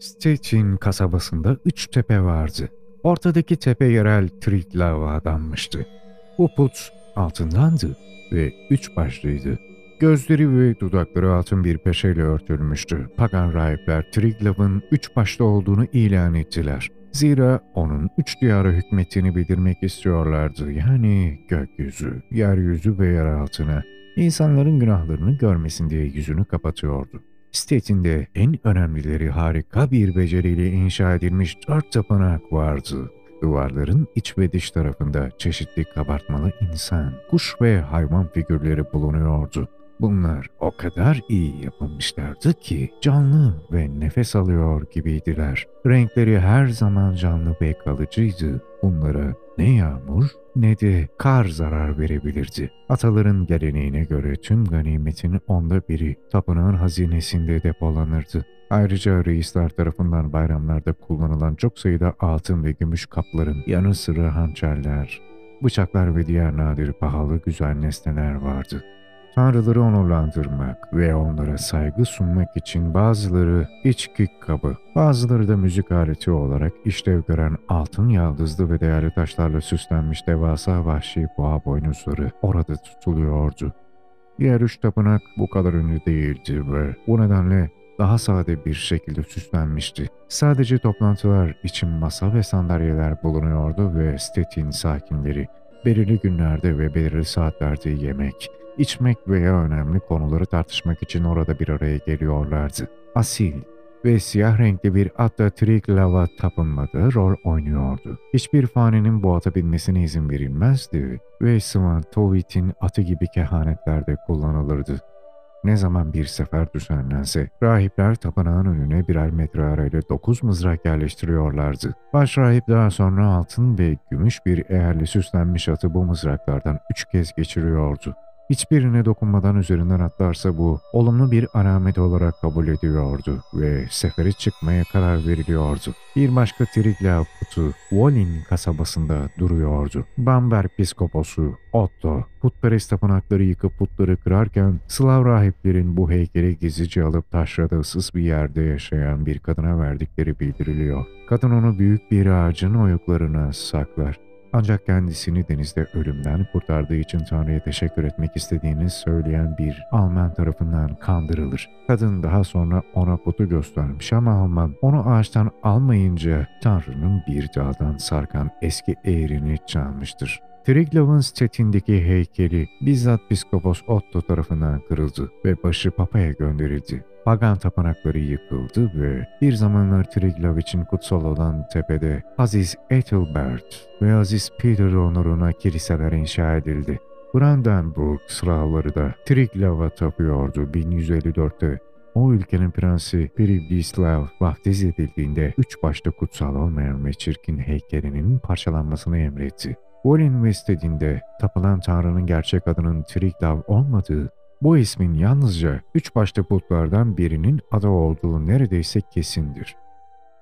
Stettin kasabasında üç tepe vardı. Ortadaki tepe yerel Triglava adanmıştı. Bu put altındandı ve üç başlıydı. Gözleri ve dudakları altın bir peşeyle örtülmüştü. Pagan rahipler Triglav'ın üç başlı olduğunu ilan ettiler. Zira onun üç diyara hükmettiğini bildirmek istiyorlardı. Yani gökyüzü, yeryüzü ve yer altına. İnsanların günahlarını görmesin diye yüzünü kapatıyordu. Stettin'de en önemlileri harika bir beceriyle inşa edilmiş dört tapınak vardı. Duvarların iç ve dış tarafında çeşitli kabartmalı insan, kuş ve hayvan figürleri bulunuyordu. Bunlar o kadar iyi yapılmışlardı ki canlı ve nefes alıyor gibiydiler. Renkleri her zaman canlı ve kalıcıydı. Bunlara ne yağmur ne de kar zarar verebilirdi. Ataların geleneğine göre tüm ganimetin onda biri tapınağın hazinesinde depolanırdı. Ayrıca reisler tarafından bayramlarda kullanılan çok sayıda altın ve gümüş kapların yanı sıra hançerler, bıçaklar ve diğer nadir pahalı güzel nesneler vardı. Tanrıları onurlandırmak ve onlara saygı sunmak için bazıları içki kabı, bazıları da müzik aleti olarak işlev gören altın yaldızlı ve değerli taşlarla süslenmiş devasa vahşi boğa boynuzları orada tutuluyordu. Diğer üç tapınak bu kadar ünlü değildi ve bu nedenle daha sade bir şekilde süslenmişti. Sadece toplantılar için masa ve sandalyeler bulunuyordu ve Stettin sakinleri belirli günlerde ve belirli saatlerde yemek, içmek veya önemli konuları tartışmak için orada bir araya geliyorlardı. Asil ve siyah renkli bir atta Triglava tapınmada rol oynuyordu. Hiçbir faninin bu ata binmesine izin verilmezdi ve Svantovit'in atı gibi kehanetlerde kullanılırdı. Ne zaman bir sefer düzenlense, rahipler tapınağın önüne birer metre arayla dokuz mızrak yerleştiriyorlardı. Baş rahip daha sonra altın ve gümüş bir eğerli süslenmiş atı bu mızraklardan üç kez geçiriyordu. Hiçbirine dokunmadan üzerinden atlarsa bu olumlu bir alamet olarak kabul ediyordu ve sefere çıkmaya karar veriliyordu. Bir başka Triglav putu Wolin kasabasında duruyordu. Bamberg piskoposu Otto putperest tapınakları yıkıp putları kırarken Slav rahiplerin bu heykeli gizlice alıp taşrada ıssız bir yerde yaşayan bir kadına verdikleri bildiriliyor. Kadın onu büyük bir ağacın oyuklarına saklar. Ancak kendisini denizde ölümden kurtardığı için Tanrı'ya teşekkür etmek istediğini söyleyen bir Alman tarafından kandırılır. Kadın daha sonra ona putu göstermiş ama Alman onu ağaçtan almayınca Tanrı'nın bir dağdan sarkan eski eğrini çalmıştır. Triglav'ın stetindeki heykeli bizzat Piskopos Otto tarafından kırıldı ve başı Papa'ya gönderildi. Pagan tapınakları yıkıldı ve bir zamanlar Triglav için kutsal olan tepede Aziz Ethelbert ve Aziz Peter onuruna kiliseler inşa edildi. Brandenburg Slavları da Triglav'a tapıyordu 1154'te. O ülkenin prensi Privdislav vaftiz edildiğinde üç başta kutsal olmayan ve çirkin heykelinin parçalanmasını emretti. Wolin ve istediğinde tapılan tanrının gerçek adının Triglav olmadığı bu ismin yalnızca üç başlı putlardan birinin adı olduğu neredeyse kesindir.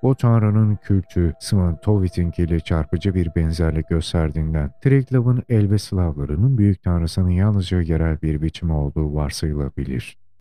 Bu tanrının kültü Svantovit'inkiyle çarpıcı bir benzerlik gösterdiğinden Triglav'ın Elbe Slavlarının büyük tanrısının yalnızca yerel bir biçimi olduğu varsayılabilir.